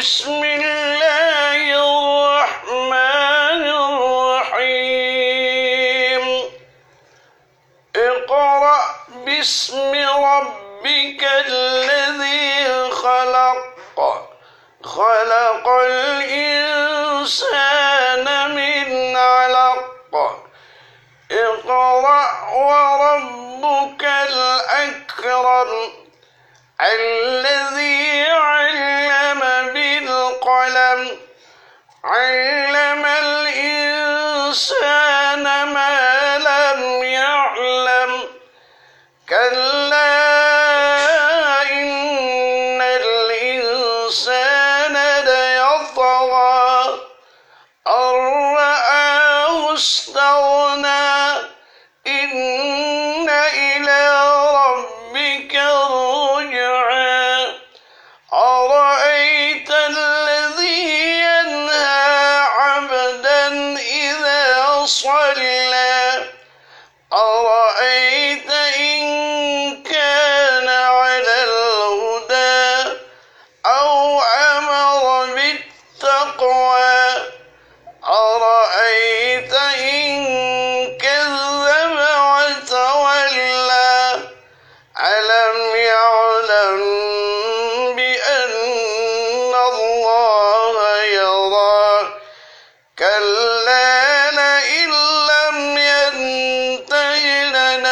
بسم الله الرحمن الرحيم. اقرأ باسم ربك الذي خلق. خلق الإنسان من علق. اقرأ وربك الأكرم. الذي علم علم الإنسان ما لم يعلم. كلا إن الإنسان ليطغى. أن رآه استغنى. إن إلى صلى أرأيت إن كان على الهدى أو أمر بالتقوى. أرأيت إن كذب وتولى. ألم يعلم بأن الله يرى. كلا